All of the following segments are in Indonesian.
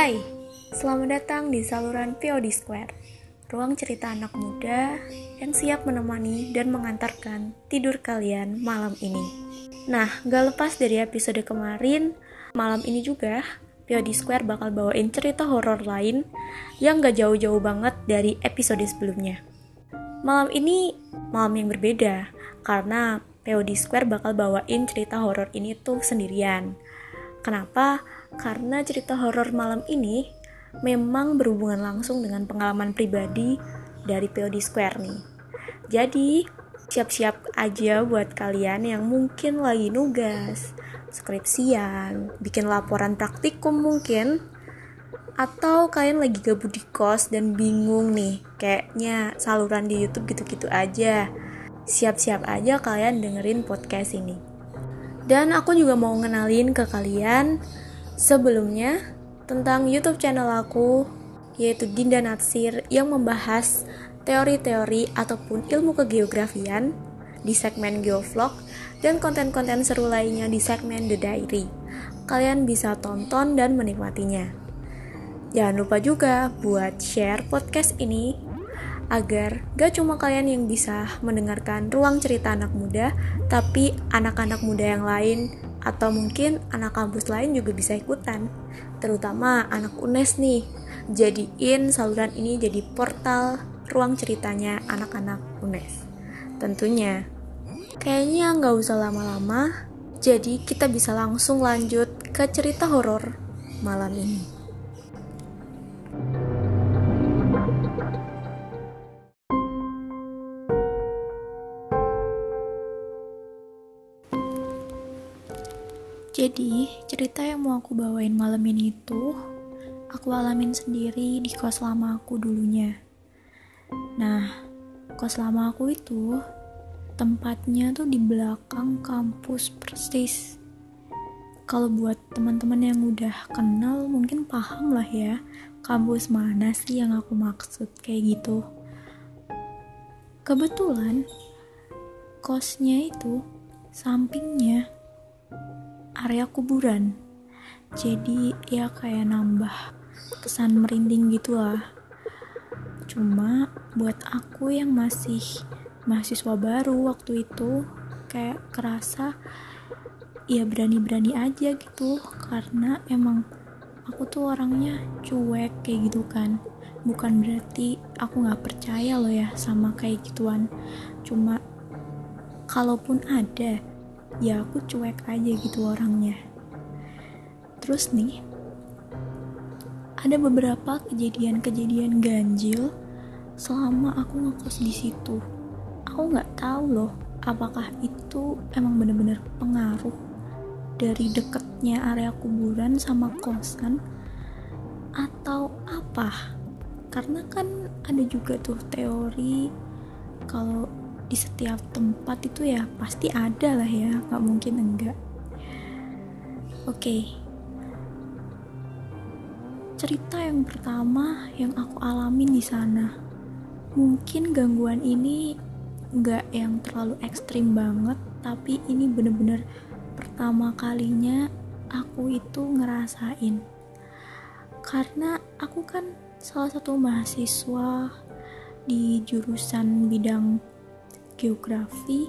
Hai, selamat datang di saluran POD Square Ruang cerita anak muda yang siap menemani dan mengantarkan tidur kalian malam ini Nah, gak lepas dari episode kemarin Malam ini juga POD Square bakal bawain cerita horor lain yang gak jauh-jauh banget dari episode sebelumnya Malam ini malam yang berbeda karena POD Square bakal bawain cerita horor ini tuh sendirian. Kenapa? Karena cerita horor malam ini memang berhubungan langsung dengan pengalaman pribadi dari POD Square nih. Jadi, siap-siap aja buat kalian yang mungkin lagi nugas, skripsian, bikin laporan praktikum mungkin, atau kalian lagi gabut di kos dan bingung nih, kayaknya saluran di YouTube gitu-gitu aja siap-siap aja kalian dengerin podcast ini. Dan aku juga mau ngenalin ke kalian sebelumnya tentang YouTube channel aku yaitu Dinda Natsir yang membahas teori-teori ataupun ilmu kegeografian di segmen Geovlog dan konten-konten seru lainnya di segmen The Diary. Kalian bisa tonton dan menikmatinya. Jangan lupa juga buat share podcast ini agar gak cuma kalian yang bisa mendengarkan ruang cerita anak muda, tapi anak-anak muda yang lain atau mungkin anak kampus lain juga bisa ikutan, terutama anak UNES nih. Jadiin saluran ini jadi portal ruang ceritanya anak-anak UNES. Tentunya, kayaknya nggak usah lama-lama, jadi kita bisa langsung lanjut ke cerita horor malam ini. Jadi, cerita yang mau aku bawain malam ini itu aku alamin sendiri di kos lama aku dulunya. Nah, kos lama aku itu tempatnya tuh di belakang kampus persis. Kalau buat teman-teman yang udah kenal mungkin paham lah ya kampus mana sih yang aku maksud kayak gitu. Kebetulan kosnya itu sampingnya area kuburan. Jadi ya kayak nambah kesan merinding gitu lah. Cuma buat aku yang masih mahasiswa baru waktu itu kayak kerasa ya berani-berani aja gitu. Karena emang aku tuh orangnya cuek kayak gitu kan. Bukan berarti aku nggak percaya loh ya sama kayak gituan. Cuma kalaupun ada ya aku cuek aja gitu orangnya. Terus nih ada beberapa kejadian-kejadian ganjil selama aku ngekos di situ. Aku nggak tahu loh apakah itu emang bener-bener pengaruh dari deketnya area kuburan sama kosan atau apa? Karena kan ada juga tuh teori kalau di setiap tempat itu ya pasti ada lah ya nggak mungkin enggak oke okay. cerita yang pertama yang aku alamin di sana mungkin gangguan ini nggak yang terlalu ekstrim banget tapi ini bener-bener pertama kalinya aku itu ngerasain karena aku kan salah satu mahasiswa di jurusan bidang geografi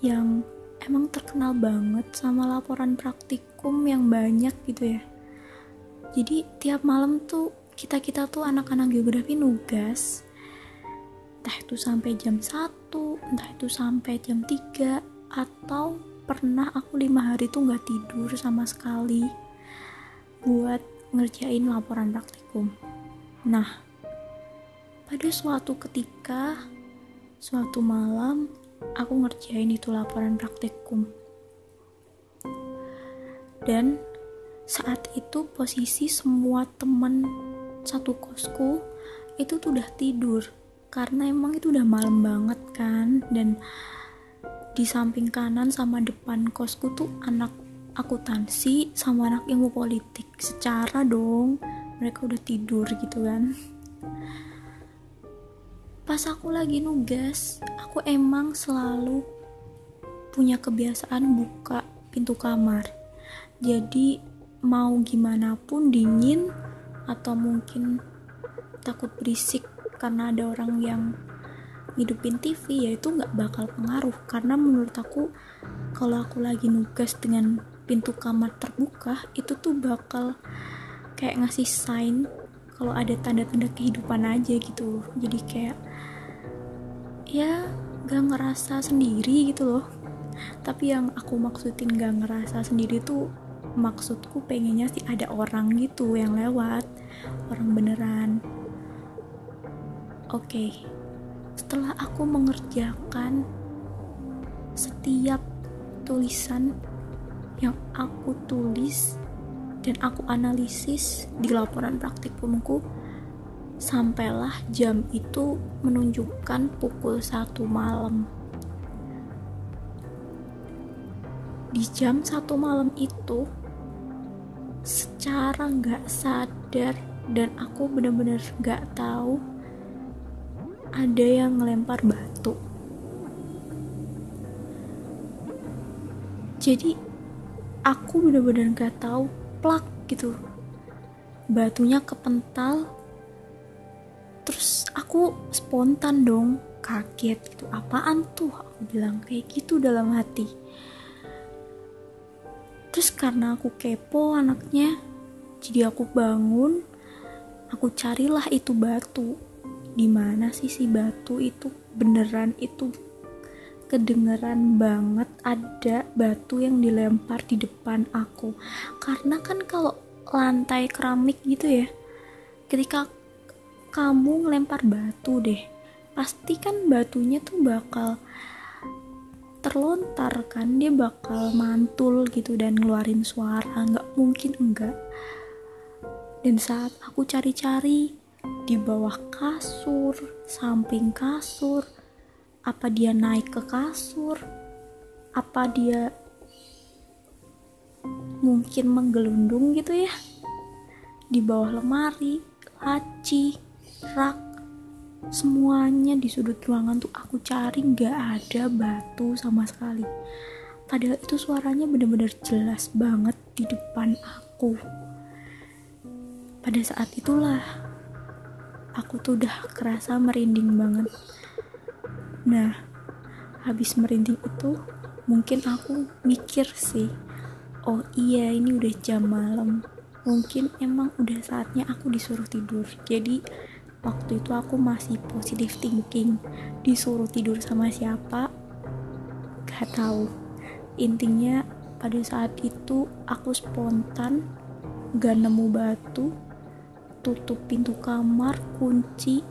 yang emang terkenal banget sama laporan praktikum yang banyak gitu ya. Jadi tiap malam tuh kita-kita tuh anak-anak geografi nugas. Entah itu sampai jam 1 entah itu sampai jam 3 atau pernah aku lima hari tuh nggak tidur sama sekali buat ngerjain laporan praktikum. Nah pada suatu ketika Suatu malam, aku ngerjain itu laporan praktikum. Dan saat itu posisi semua teman satu kosku itu tuh udah tidur. Karena emang itu udah malam banget kan dan di samping kanan sama depan kosku tuh anak akuntansi sama anak ilmu politik. Secara dong mereka udah tidur gitu kan pas aku lagi nugas aku emang selalu punya kebiasaan buka pintu kamar. Jadi mau gimana pun dingin atau mungkin takut berisik karena ada orang yang hidupin TV ya itu nggak bakal pengaruh. Karena menurut aku kalau aku lagi nugas dengan pintu kamar terbuka itu tuh bakal kayak ngasih sign kalau ada tanda-tanda kehidupan aja gitu. Jadi kayak ya gak ngerasa sendiri gitu loh tapi yang aku maksudin gak ngerasa sendiri tuh maksudku pengennya sih ada orang gitu yang lewat orang beneran oke okay. setelah aku mengerjakan setiap tulisan yang aku tulis dan aku analisis di laporan praktikumku sampailah jam itu menunjukkan pukul satu malam. Di jam satu malam itu secara nggak sadar dan aku bener-bener nggak tahu ada yang ngelempar batu. Jadi aku bener-bener nggak tahu plak gitu. Batunya kepental terus aku spontan dong kaget gitu apaan tuh? Aku bilang kayak gitu dalam hati. Terus karena aku kepo anaknya jadi aku bangun aku carilah itu batu. Di mana sih si batu itu? Beneran itu kedengeran banget ada batu yang dilempar di depan aku. Karena kan kalau lantai keramik gitu ya ketika kamu ngelempar batu deh. Pasti kan batunya tuh bakal terlontar kan dia bakal mantul gitu dan ngeluarin suara. Nggak mungkin enggak. Dan saat aku cari-cari di bawah kasur samping kasur apa dia naik ke kasur apa dia mungkin menggelundung gitu ya di bawah lemari laci rak semuanya di sudut ruangan tuh aku cari nggak ada batu sama sekali. Padahal itu suaranya bener-bener jelas banget di depan aku. Pada saat itulah aku tuh udah kerasa merinding banget. Nah habis merinding itu mungkin aku mikir sih oh iya ini udah jam malam. Mungkin emang udah saatnya aku disuruh tidur. Jadi waktu itu aku masih positive thinking. Disuruh tidur sama siapa? Gak tahu. Intinya pada saat itu aku spontan gak nemu batu tutup pintu kamar kunci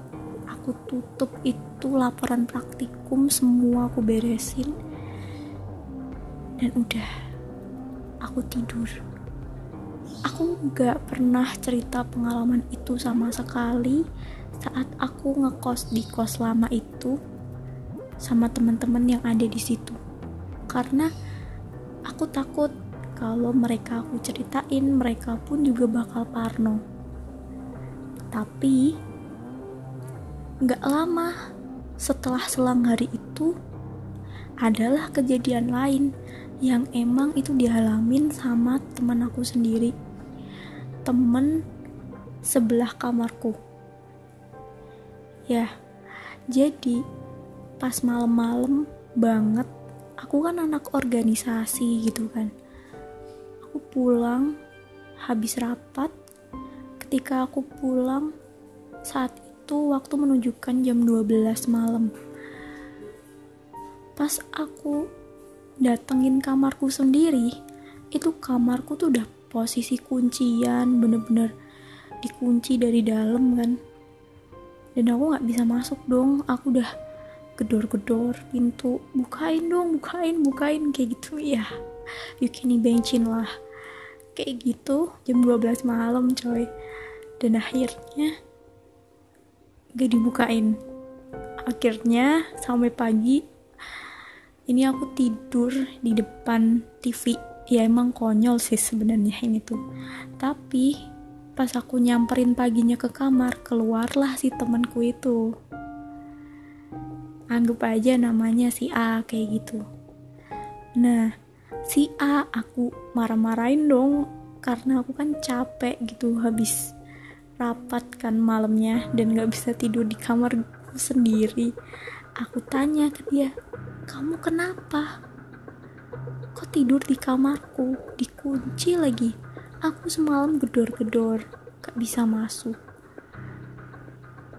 aku tutup itu laporan praktikum semua aku beresin. Dan udah aku tidur. Aku gak pernah cerita pengalaman itu sama sekali saat aku ngekos di kos lama itu sama teman-teman yang ada di situ. Karena aku takut kalau mereka aku ceritain mereka pun juga bakal parno. Tapi nggak lama setelah selang hari itu adalah kejadian lain yang emang itu dialamin sama teman aku sendiri. Temen sebelah kamarku ya jadi pas malam-malam banget aku kan anak organisasi gitu kan. Aku pulang habis rapat. Ketika aku pulang saat itu waktu menunjukkan jam 12 malam. Pas aku datengin kamarku sendiri itu kamarku tuh udah posisi kuncian bener-bener dikunci dari dalam kan dan aku nggak bisa masuk dong. Aku udah gedor-gedor pintu. Bukain dong bukain bukain. Kayak gitu ya you can imagine lah. Kayak gitu jam 12 malam coy. Dan akhirnya gak dibukain. Akhirnya sampai pagi ini aku tidur di depan TV ya emang konyol sih sebenarnya ini tuh. Tapi Pas aku nyamperin paginya ke kamar, keluarlah si temanku itu. Anggap aja namanya si A kayak gitu. Nah, si A aku marah-marahin dong karena aku kan capek gitu habis rapat kan malamnya dan gak bisa tidur di kamarku sendiri aku tanya ke dia kamu kenapa kok tidur di kamarku dikunci lagi aku semalam gedor-gedor gak bisa masuk.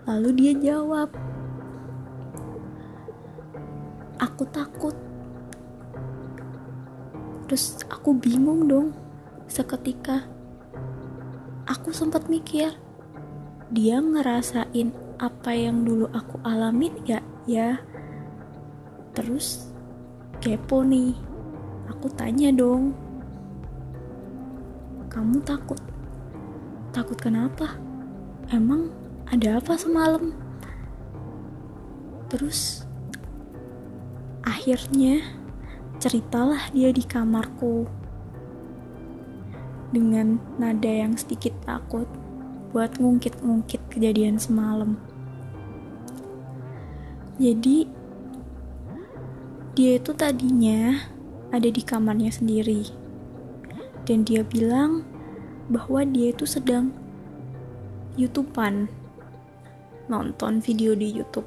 Lalu dia jawab aku takut. Terus aku bingung dong seketika aku sempat mikir dia ngerasain apa yang dulu aku alamin gak ya? Terus kepo nih aku tanya dong kamu takut? Takut kenapa? Emang ada apa semalam? Terus akhirnya ceritalah dia di kamarku. Dengan nada yang sedikit takut buat ngungkit-ngungkit kejadian semalam. Jadi dia itu tadinya ada di kamarnya sendiri. Dan dia bilang bahwa dia itu sedang YouTubean nonton video di YouTube.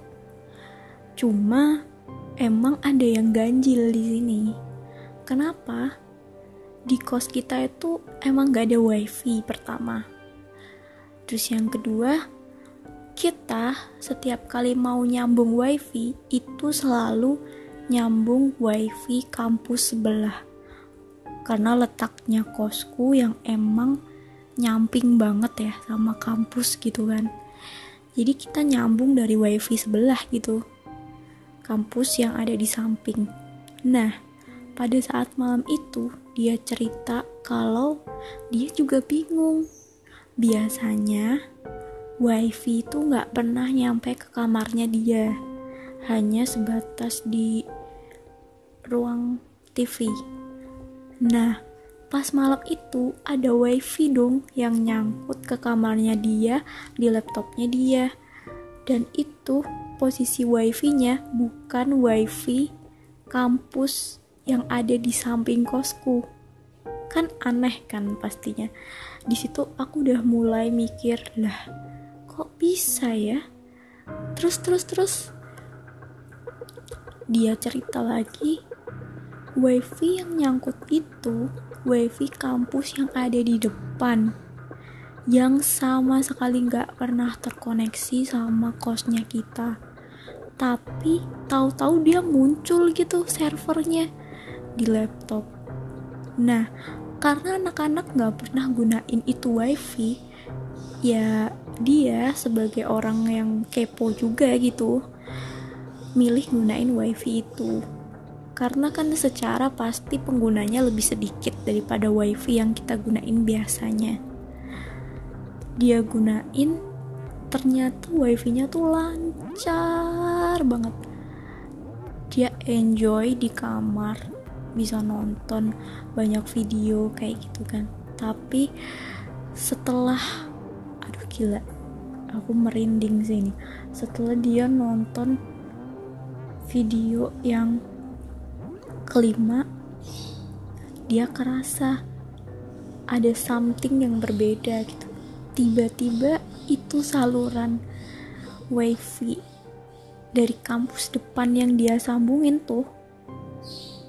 Cuma emang ada yang ganjil di sini. Kenapa? Di kos kita itu emang gak ada wifi pertama. Terus yang kedua, kita setiap kali mau nyambung wifi itu selalu nyambung wifi kampus sebelah karena letaknya kosku yang emang nyamping banget ya sama kampus gitu kan. Jadi kita nyambung dari wifi sebelah gitu kampus yang ada di samping. Nah pada saat malam itu dia cerita kalau dia juga bingung. Biasanya wifi itu nggak pernah nyampe ke kamarnya dia hanya sebatas di ruang TV. Nah, pas malam itu ada wifi dong yang nyangkut ke kamarnya dia, di laptopnya dia. Dan itu posisi wifi-nya bukan wifi kampus yang ada di samping kosku. Kan aneh kan pastinya. Di situ aku udah mulai mikir, lah kok bisa ya? Terus terus terus dia cerita lagi, wifi yang nyangkut itu wifi kampus yang ada di depan yang sama sekali nggak pernah terkoneksi sama kosnya kita. Tapi tahu-tahu dia muncul gitu servernya di laptop. Nah karena anak-anak nggak pernah gunain itu wifi ya dia sebagai orang yang kepo juga gitu milih gunain wifi itu karena kan secara pasti penggunanya lebih sedikit daripada wifi yang kita gunain biasanya. Dia gunain ternyata wifi-nya tuh lancar banget. Dia enjoy di kamar bisa nonton banyak video kayak gitu kan. Tapi setelah aduh gila aku merinding sih ini. Setelah dia nonton video yang kelima dia kerasa ada something yang berbeda gitu. Tiba-tiba itu saluran wifi dari kampus depan yang dia sambungin tuh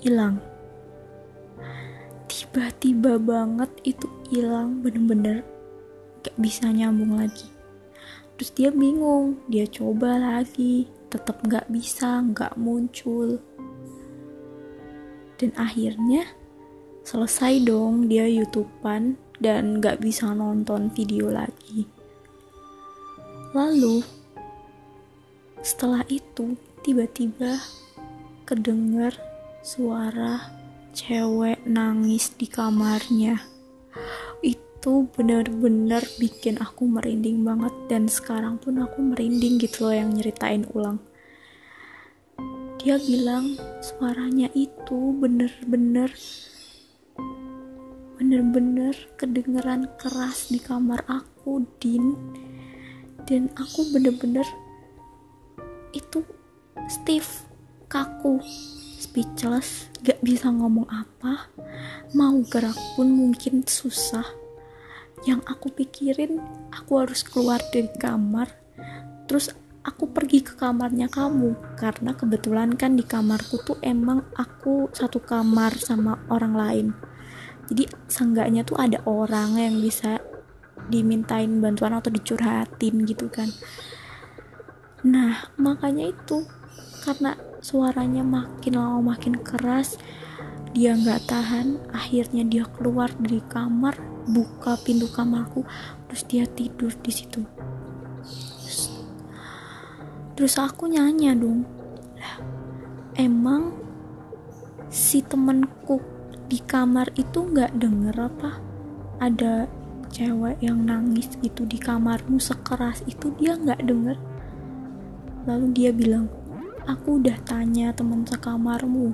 hilang. Tiba-tiba banget itu hilang bener-bener gak bisa nyambung lagi. Terus dia bingung dia coba lagi tetap nggak bisa nggak muncul dan akhirnya selesai dong dia youtubean dan nggak bisa nonton video lagi. Lalu setelah itu tiba-tiba kedenger suara cewek nangis di kamarnya. Itu bener-bener bikin aku merinding banget dan sekarang pun aku merinding gitu loh yang nyeritain ulang dia bilang suaranya itu bener-bener bener-bener kedengeran keras di kamar aku din. Dan aku bener-bener itu stiff kaku speechless gak bisa ngomong apa. Mau gerak pun mungkin susah. Yang aku pikirin aku harus keluar dari kamar. Terus aku pergi ke kamarnya kamu. Karena kebetulan kan di kamarku tuh emang aku satu kamar sama orang lain. Jadi seenggaknya tuh ada orang yang bisa dimintain bantuan atau dicurhatin gitu kan. Nah makanya itu karena suaranya makin lama makin keras dia nggak tahan akhirnya dia keluar dari kamar buka pintu kamarku terus dia tidur di situ terus aku nanya dong lah emang si temenku di kamar itu nggak denger apa? Ada cewek yang nangis gitu di kamarmu sekeras itu dia nggak denger? Lalu dia bilang aku udah tanya temen sekamarmu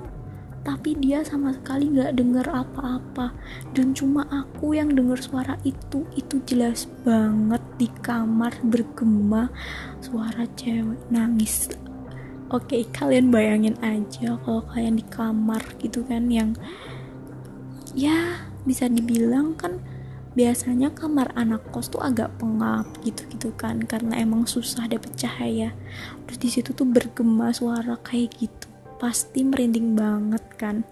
tapi dia sama sekali gak denger apa-apa. Dan cuma aku yang denger suara itu itu jelas banget di kamar bergema. Suara cewek nangis. Oke kalian bayangin aja kalau kalian di kamar gitu kan yang ya bisa dibilang kan biasanya kamar anak kos tuh agak pengap gitu-gitu kan karena emang susah dapet cahaya. Terus di situ tuh bergema suara kayak gitu pasti merinding banget kan?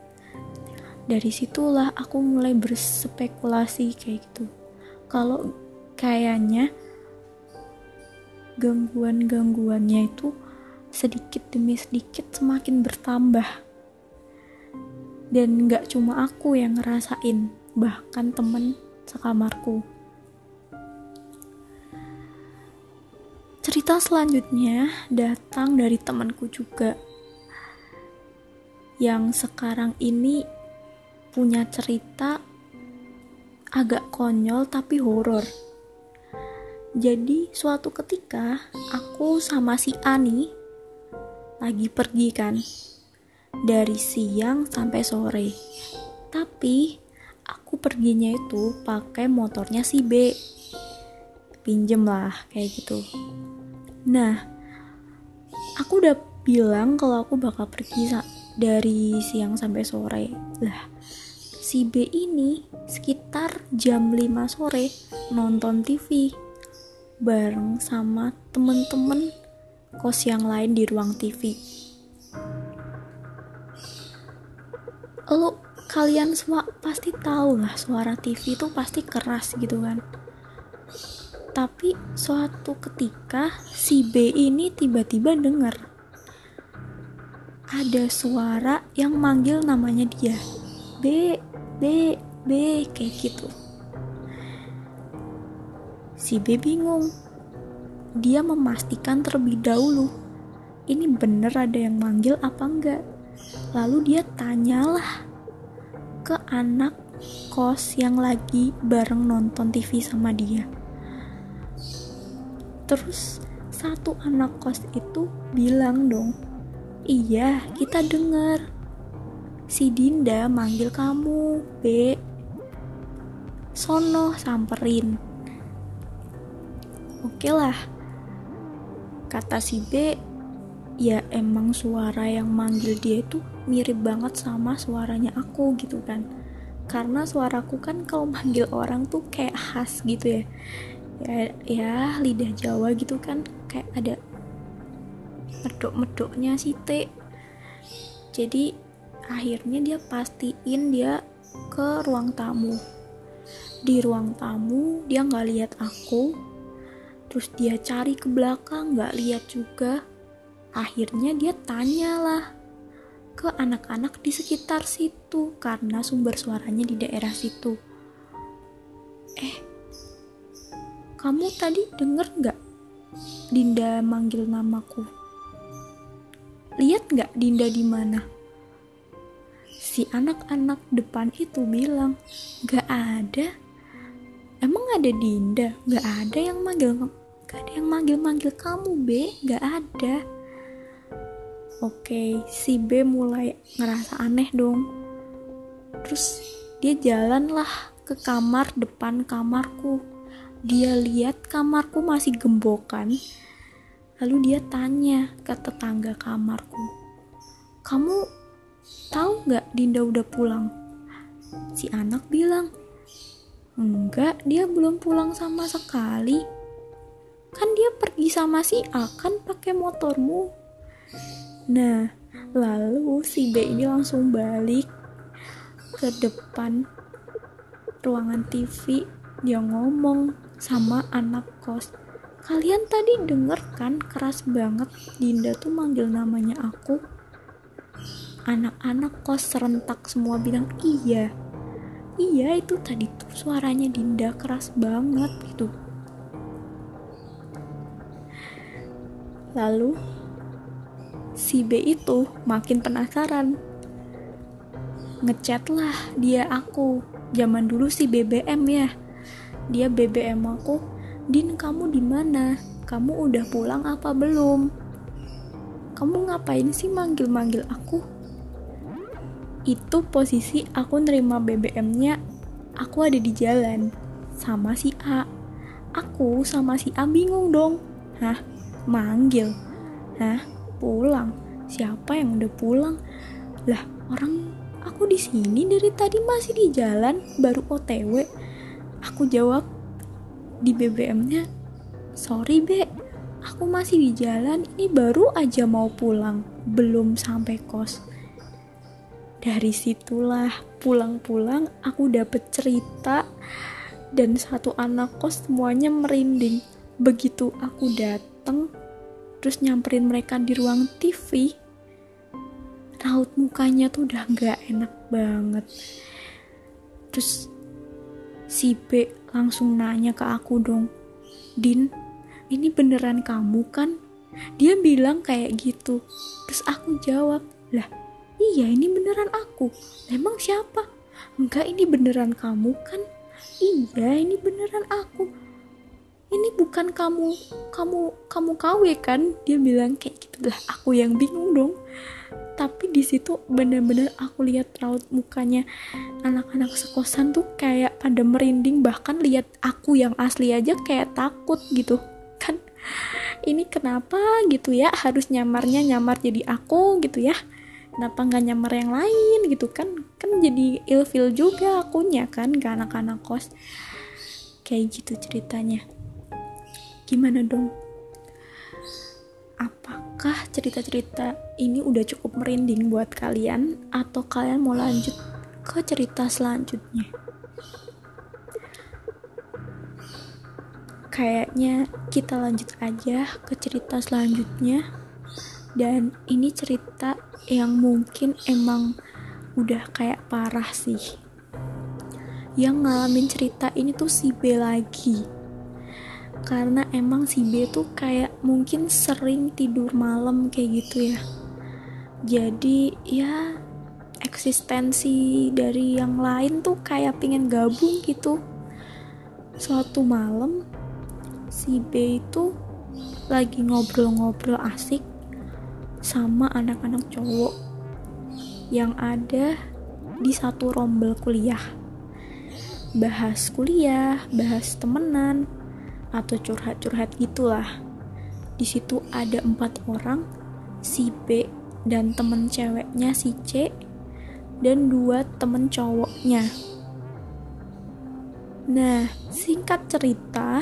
Dari situlah aku mulai berspekulasi kayak gitu. Kalau kayaknya gangguan-gangguannya itu sedikit demi sedikit semakin bertambah. Dan gak cuma aku yang ngerasain bahkan temen sekamarku. Cerita selanjutnya datang dari temanku juga yang sekarang ini punya cerita agak konyol tapi horor. Jadi suatu ketika aku sama si Ani lagi pergi kan dari siang sampai sore. Tapi aku perginya itu pakai motornya si B. Pinjem lah kayak gitu. Nah, aku udah bilang kalau aku bakal pergi dari siang sampai sore. Lah si B ini sekitar jam 5 sore nonton TV bareng sama temen-temen kos yang lain di ruang TV lo kalian semua pasti tahu lah suara TV itu pasti keras gitu kan. Tapi suatu ketika si B ini tiba-tiba dengar ada suara yang manggil namanya dia. B B B kayak gitu. Si B bingung. Dia memastikan terlebih dahulu ini bener ada yang manggil apa enggak. Lalu dia tanyalah ke anak kos yang lagi bareng nonton TV sama dia. Terus satu anak kos itu bilang dong Iya, kita dengar. Si Dinda manggil kamu, B. Sono samperin. Oke lah. Kata si B, ya emang suara yang manggil dia itu mirip banget sama suaranya aku gitu kan. Karena suaraku kan kalau manggil orang tuh kayak khas gitu ya. Ya, ya lidah Jawa gitu kan kayak ada medok-medoknya si T. Jadi akhirnya dia pastiin dia ke ruang tamu. Di ruang tamu dia nggak lihat aku. Terus dia cari ke belakang nggak lihat juga. Akhirnya dia tanyalah ke anak-anak di sekitar situ karena sumber suaranya di daerah situ. Eh kamu tadi denger nggak? Dinda manggil namaku lihat nggak Dinda di mana? Si anak-anak depan itu bilang, nggak ada. Emang ada Dinda? Nggak ada yang manggil, nggak ada yang manggil-manggil kamu, B. Nggak ada. Oke, si B mulai ngerasa aneh dong. Terus dia jalan lah ke kamar depan kamarku. Dia lihat kamarku masih gembokan Lalu dia tanya ke tetangga kamarku, kamu tahu nggak Dinda udah pulang? Si anak bilang, Enggak, dia belum pulang sama sekali. Kan dia pergi sama si A kan pakai motormu. Nah, lalu si B ini langsung balik ke depan ruangan TV. Dia ngomong sama anak kos. Kalian tadi denger kan keras banget. Dinda tuh manggil namanya aku. Anak-anak kos serentak semua bilang iya. Iya itu tadi tuh suaranya Dinda keras banget gitu. Lalu si B itu makin penasaran. Ngechat lah dia aku. Zaman dulu si BBM ya. Dia BBM aku Din kamu di mana? Kamu udah pulang apa belum? Kamu ngapain sih manggil-manggil aku? Itu posisi aku nerima BBM-nya aku ada di jalan sama si A. Aku sama si A bingung dong. Hah? Manggil? Hah? Pulang? Siapa yang udah pulang? Lah orang aku di sini dari tadi masih di jalan baru OTW aku jawab di BBM-nya sorry be aku masih di jalan ini baru aja mau pulang belum sampai kos. Dari situlah pulang-pulang aku dapet cerita dan satu anak kos semuanya merinding. Begitu aku dateng terus nyamperin mereka di ruang TV raut mukanya tuh udah gak enak banget. Terus si B langsung nanya ke aku dong Din ini beneran kamu kan? Dia bilang kayak gitu. Terus aku jawab lah iya ini beneran aku. Emang siapa? Enggak ini beneran kamu kan? Iya ini beneran aku. Ini bukan kamu kamu kamu KW kan? Dia bilang kayak gitu. Lah aku yang bingung dong tapi di situ bener-bener aku lihat raut mukanya anak-anak sekosan tuh kayak pada merinding. Bahkan lihat aku yang asli aja kayak takut gitu. Kan ini kenapa gitu ya? Harus nyamarnya nyamar jadi aku gitu ya? Kenapa nggak nyamar yang lain gitu kan? Kan jadi ilfil juga akunya kan ke anak-anak kos. Kayak gitu ceritanya. Gimana dong apakah cerita-cerita ini udah cukup merinding buat kalian? Atau kalian mau lanjut ke cerita selanjutnya? Kayaknya kita lanjut aja ke cerita selanjutnya. Dan ini cerita yang mungkin emang udah kayak parah sih. Yang ngalamin cerita ini tuh si B lagi karena emang si B tuh kayak mungkin sering tidur malam kayak gitu ya. Jadi ya eksistensi dari yang lain tuh kayak pengen gabung gitu. Suatu malam si B itu lagi ngobrol-ngobrol asik sama anak-anak cowok yang ada di satu rombel kuliah. Bahas kuliah bahas temenan atau curhat-curhat gitulah. Di situ ada empat orang si B dan temen ceweknya si C dan dua temen cowoknya. Nah singkat cerita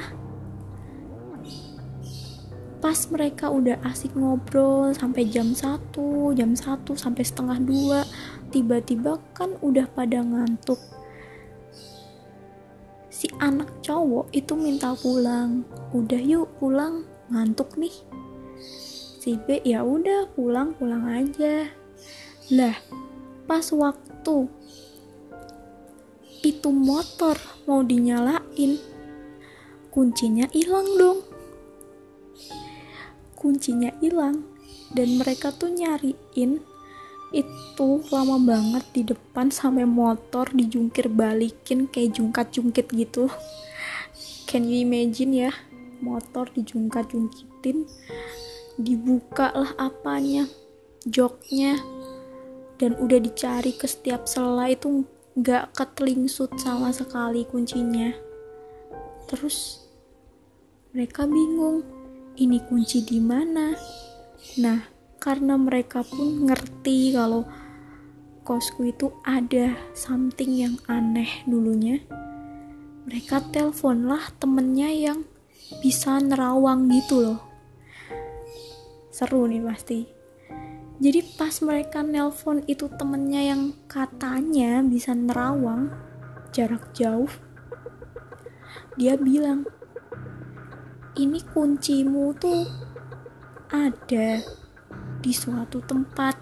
pas mereka udah asik ngobrol sampai jam 1 jam 1 sampai setengah 2 tiba-tiba kan udah pada ngantuk si anak cowok itu minta pulang. Udah yuk pulang. Ngantuk nih. Si B ya udah pulang pulang aja. Lah pas waktu itu motor mau dinyalain kuncinya hilang dong. Kuncinya hilang dan mereka tuh nyariin itu lama banget di depan sampai motor dijungkir balikin kayak jungkat-jungkit gitu. Can you imagine ya? Motor dijungkat-jungkitin dibuka lah apanya joknya dan udah dicari ke setiap sela itu nggak ketelingsut sama sekali kuncinya. Terus mereka bingung ini kunci di mana. Nah, karena mereka pun ngerti kalau kosku itu ada something yang aneh dulunya. mereka teleponlah temennya yang bisa nerawang gitu loh. Seru nih pasti. Jadi pas mereka nelpon itu temennya yang katanya bisa nerawang jarak jauh dia bilang ini kuncimu tuh ada di suatu tempat.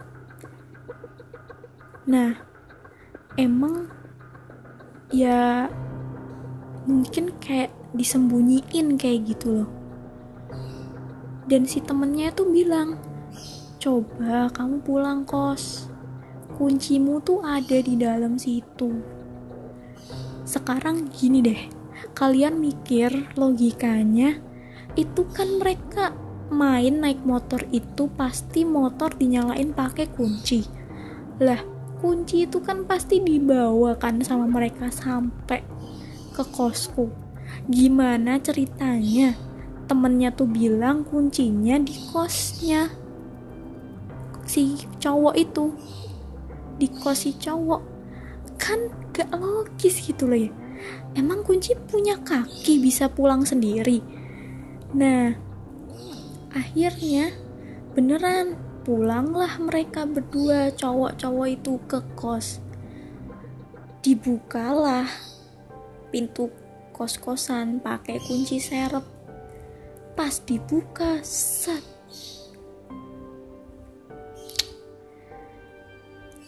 Nah emang ya mungkin kayak disembunyiin kayak gitu loh. Dan si temennya tuh bilang coba kamu pulang kos. Kuncimu tuh ada di dalam situ. Sekarang gini deh kalian mikir logikanya itu kan mereka main naik motor itu pasti motor dinyalain pakai kunci. Lah kunci itu kan pasti dibawa kan sama mereka sampai ke kosku. Gimana ceritanya? Temennya tuh bilang kuncinya di kosnya si cowok itu. Di kos si cowok. Kan gak logis gitu loh ya. Emang kunci punya kaki bisa pulang sendiri? Nah akhirnya beneran pulanglah mereka berdua cowok-cowok itu ke kos. Dibukalah pintu kos-kosan pakai kunci serep. Pas dibuka set.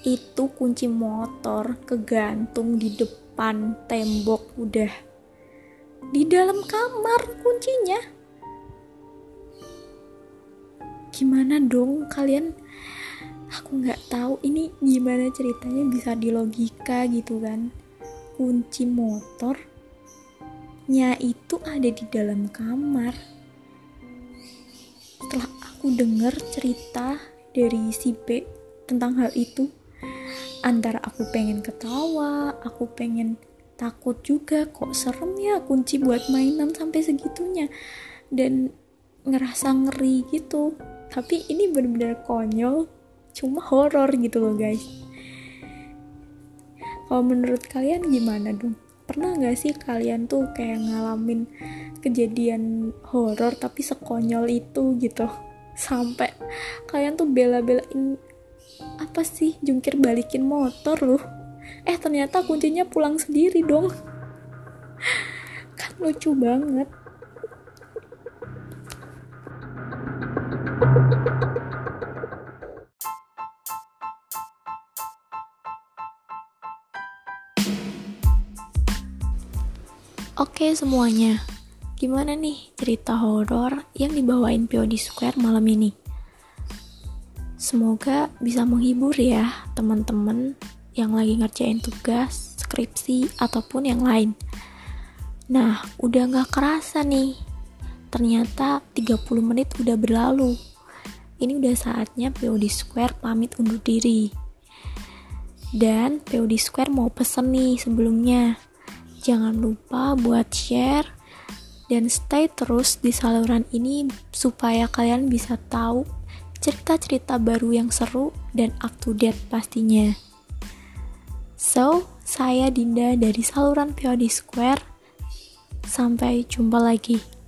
Itu kunci motor kegantung di depan tembok udah. Di dalam kamar kuncinya gimana dong kalian? Aku nggak tahu ini gimana ceritanya bisa di logika gitu kan. Kunci motornya itu ada di dalam kamar. Setelah aku dengar cerita dari si B tentang hal itu antara aku pengen ketawa aku pengen takut juga kok serem ya kunci buat mainan sampai segitunya dan ngerasa ngeri gitu tapi ini bener-bener konyol cuma horor gitu loh guys. Kalau menurut kalian gimana dong pernah gak sih kalian tuh kayak ngalamin kejadian horor tapi sekonyol itu gitu? Sampai kalian tuh bela-belain apa sih jungkir balikin motor loh. Eh ternyata kuncinya pulang sendiri dong. Kan lucu banget Oke semuanya, Gimana nih cerita horor yang dibawain POD Square malam ini? Semoga bisa menghibur ya teman-teman yang lagi ngerjain tugas, skripsi, ataupun yang lain. Nah, udah gak kerasa nih. Ternyata 30 menit udah berlalu. Ini udah saatnya POD Square pamit undur diri. Dan POD Square mau pesen nih sebelumnya. Jangan lupa buat share, dan stay terus di saluran ini supaya kalian bisa tahu cerita-cerita baru yang seru dan up to date pastinya. So, saya Dinda dari saluran POD Square. Sampai jumpa lagi.